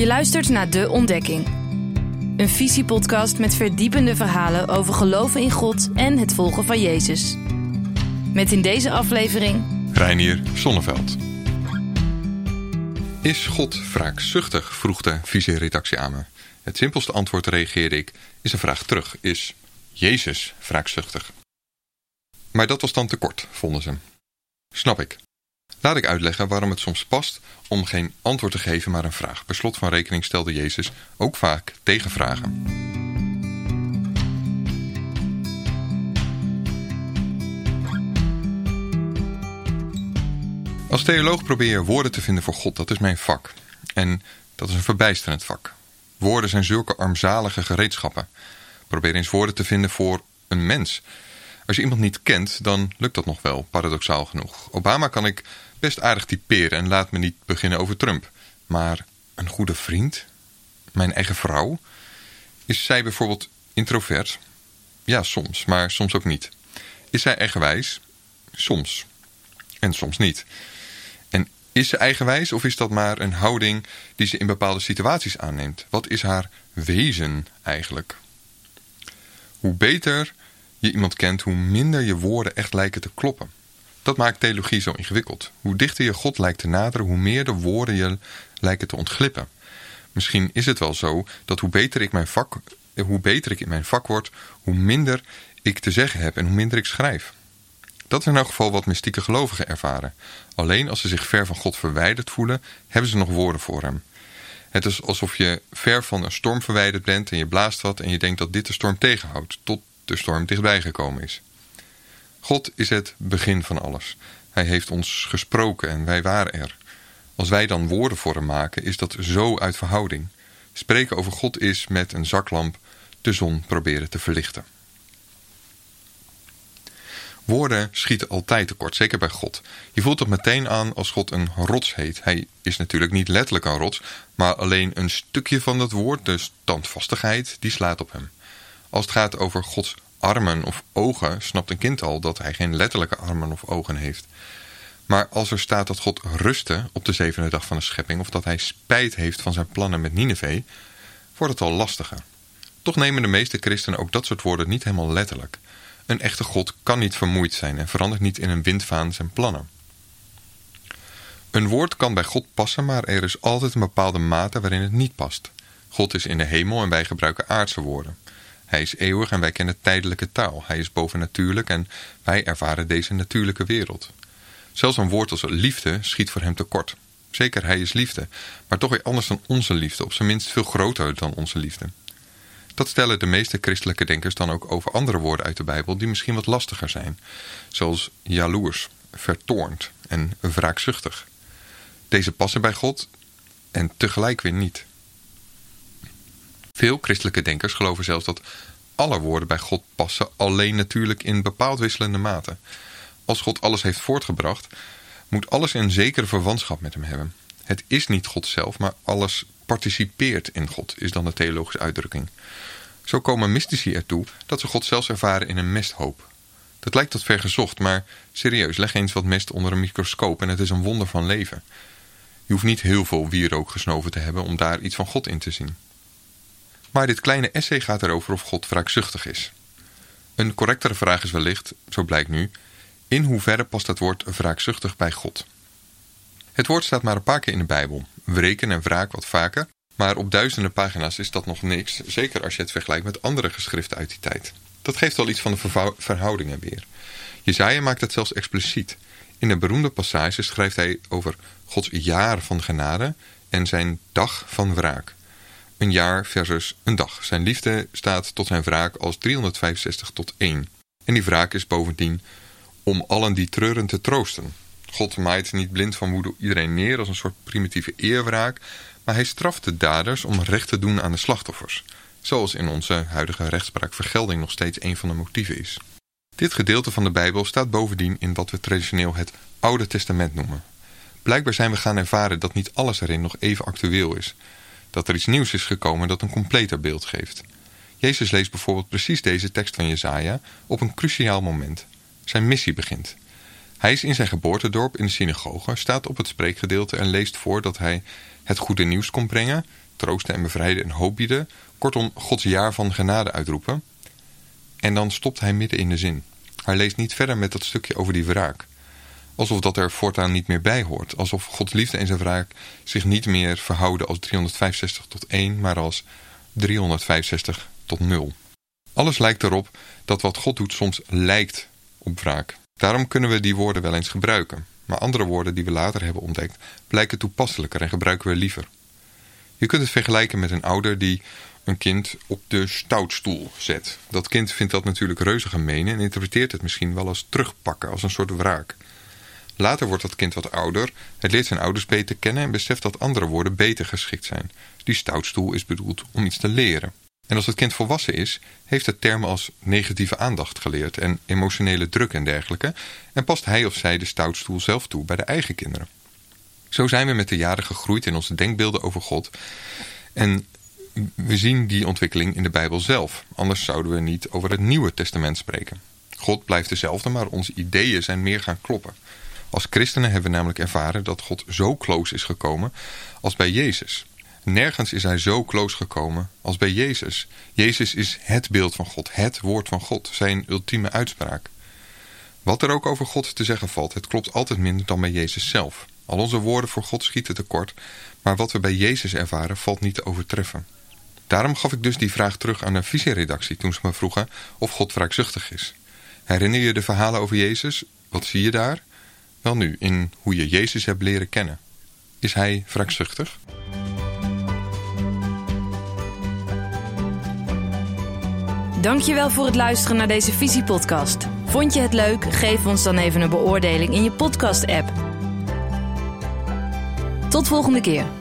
Je luistert naar De Ontdekking. Een visiepodcast met verdiepende verhalen over geloven in God en het volgen van Jezus. Met in deze aflevering... Reinier Sonneveld. Is God wraakzuchtig? vroeg de visie-redactie aan me. Het simpelste antwoord reageerde ik, is een vraag terug. Is Jezus wraakzuchtig? Maar dat was dan te kort, vonden ze. Snap ik. Laat ik uitleggen waarom het soms past om geen antwoord te geven, maar een vraag. Per slot van rekening stelde Jezus ook vaak tegenvragen. Als theoloog probeer je woorden te vinden voor God, dat is mijn vak. En dat is een verbijsterend vak. Woorden zijn zulke armzalige gereedschappen. Probeer eens woorden te vinden voor een mens. Als je iemand niet kent, dan lukt dat nog wel, paradoxaal genoeg. Obama kan ik best aardig typeren en laat me niet beginnen over Trump. Maar een goede vriend? Mijn eigen vrouw? Is zij bijvoorbeeld introvert? Ja, soms, maar soms ook niet. Is zij eigenwijs? Soms. En soms niet. En is ze eigenwijs of is dat maar een houding die ze in bepaalde situaties aanneemt? Wat is haar wezen eigenlijk? Hoe beter je iemand kent, hoe minder je woorden echt lijken te kloppen. Dat maakt theologie zo ingewikkeld. Hoe dichter je God lijkt te naderen, hoe meer de woorden je lijken te ontglippen. Misschien is het wel zo dat hoe beter ik, mijn vak, hoe beter ik in mijn vak word, hoe minder ik te zeggen heb en hoe minder ik schrijf. Dat is in elk geval wat mystieke gelovigen ervaren. Alleen als ze zich ver van God verwijderd voelen, hebben ze nog woorden voor hem. Het is alsof je ver van een storm verwijderd bent en je blaast wat en je denkt dat dit de storm tegenhoudt, tot de storm dichtbij gekomen is. God is het begin van alles. Hij heeft ons gesproken en wij waren er. Als wij dan woorden voor hem maken, is dat zo uit verhouding. Spreken over God is met een zaklamp de zon proberen te verlichten. Woorden schieten altijd tekort, zeker bij God. Je voelt het meteen aan als God een rots heet. Hij is natuurlijk niet letterlijk een rots, maar alleen een stukje van dat woord, de standvastigheid, die slaat op hem. Als het gaat over Gods armen of ogen, snapt een kind al dat hij geen letterlijke armen of ogen heeft. Maar als er staat dat God rustte op de zevende dag van de schepping, of dat hij spijt heeft van zijn plannen met Nineveh, wordt het al lastiger. Toch nemen de meeste christenen ook dat soort woorden niet helemaal letterlijk. Een echte God kan niet vermoeid zijn en verandert niet in een windvaan zijn plannen. Een woord kan bij God passen, maar er is altijd een bepaalde mate waarin het niet past. God is in de hemel en wij gebruiken aardse woorden. Hij is eeuwig en wij kennen tijdelijke taal. Hij is bovennatuurlijk en wij ervaren deze natuurlijke wereld. Zelfs een woord als liefde schiet voor hem tekort. Zeker, hij is liefde, maar toch weer anders dan onze liefde, op zijn minst veel groter dan onze liefde. Dat stellen de meeste christelijke denkers dan ook over andere woorden uit de Bijbel die misschien wat lastiger zijn, zoals jaloers, vertoornd en wraakzuchtig. Deze passen bij God en tegelijk weer niet. Veel christelijke denkers geloven zelfs dat alle woorden bij God passen, alleen natuurlijk in bepaald wisselende mate. Als God alles heeft voortgebracht, moet alles een zekere verwantschap met hem hebben. Het is niet God zelf, maar alles participeert in God, is dan de theologische uitdrukking. Zo komen mystici ertoe dat ze God zelfs ervaren in een mesthoop. Dat lijkt tot ver gezocht, maar serieus, leg eens wat mest onder een microscoop en het is een wonder van leven. Je hoeft niet heel veel wierook gesnoven te hebben om daar iets van God in te zien. Maar dit kleine essay gaat erover of God wraakzuchtig is. Een correctere vraag is wellicht, zo blijkt nu, in hoeverre past het woord wraakzuchtig bij God? Het woord staat maar een paar keer in de Bijbel, wreken en wraak wat vaker, maar op duizenden pagina's is dat nog niks, zeker als je het vergelijkt met andere geschriften uit die tijd. Dat geeft al iets van de verhoudingen weer. Jezaja maakt het zelfs expliciet. In een beroemde passage schrijft hij over Gods jaar van genade en zijn dag van wraak een jaar versus een dag. Zijn liefde staat tot zijn wraak als 365 tot 1. En die wraak is bovendien om allen die treuren te troosten. God maait niet blind van woede iedereen neer als een soort primitieve eerwraak, maar hij straft de daders om recht te doen aan de slachtoffers. Zoals in onze huidige rechtspraak vergelding nog steeds een van de motieven is. Dit gedeelte van de Bijbel staat bovendien in wat we traditioneel het Oude Testament noemen. Blijkbaar zijn we gaan ervaren dat niet alles erin nog even actueel is dat er iets nieuws is gekomen dat een completer beeld geeft. Jezus leest bijvoorbeeld precies deze tekst van Jezaja op een cruciaal moment. Zijn missie begint. Hij is in zijn geboortedorp in de synagoge, staat op het spreekgedeelte en leest voor dat hij het goede nieuws komt brengen, troosten en bevrijden en hoop bieden. Kortom, Gods jaar van genade uitroepen. En dan stopt hij midden in de zin. Hij leest niet verder met dat stukje over die wraak. Alsof dat er voortaan niet meer bij hoort. Alsof Gods liefde en zijn wraak zich niet meer verhouden als 365 tot 1, maar als 365 tot 0. Alles lijkt erop dat wat God doet soms lijkt op wraak. Daarom kunnen we die woorden wel eens gebruiken. Maar andere woorden die we later hebben ontdekt blijken toepasselijker en gebruiken we liever. Je kunt het vergelijken met een ouder die een kind op de stoutstoel zet. Dat kind vindt dat natuurlijk reuze gemeen en interpreteert het misschien wel als terugpakken, als een soort wraak. Later wordt dat kind wat ouder, het leert zijn ouders beter kennen en beseft dat andere woorden beter geschikt zijn. Die stoutstoel is bedoeld om iets te leren. En als het kind volwassen is, heeft het termen als negatieve aandacht geleerd en emotionele druk en dergelijke, en past hij of zij de stoutstoel zelf toe bij de eigen kinderen. Zo zijn we met de jaren gegroeid in onze denkbeelden over God. En we zien die ontwikkeling in de Bijbel zelf. Anders zouden we niet over het Nieuwe Testament spreken. God blijft dezelfde, maar onze ideeën zijn meer gaan kloppen. Als christenen hebben we namelijk ervaren dat God zo close is gekomen als bij Jezus. Nergens is hij zo close gekomen als bij Jezus. Jezus is het beeld van God, het woord van God, zijn ultieme uitspraak. Wat er ook over God te zeggen valt, het klopt altijd minder dan bij Jezus zelf. Al onze woorden voor God schieten tekort, maar wat we bij Jezus ervaren valt niet te overtreffen. Daarom gaf ik dus die vraag terug aan de visieredactie toen ze me vroegen of God wraakzuchtig is. Herinner je de verhalen over Jezus? Wat zie je daar? Wel nu, in hoe je Jezus hebt leren kennen. Is hij wraakzuchtig? Dankjewel voor het luisteren naar deze visiepodcast. Vond je het leuk? Geef ons dan even een beoordeling in je podcast-app. Tot volgende keer.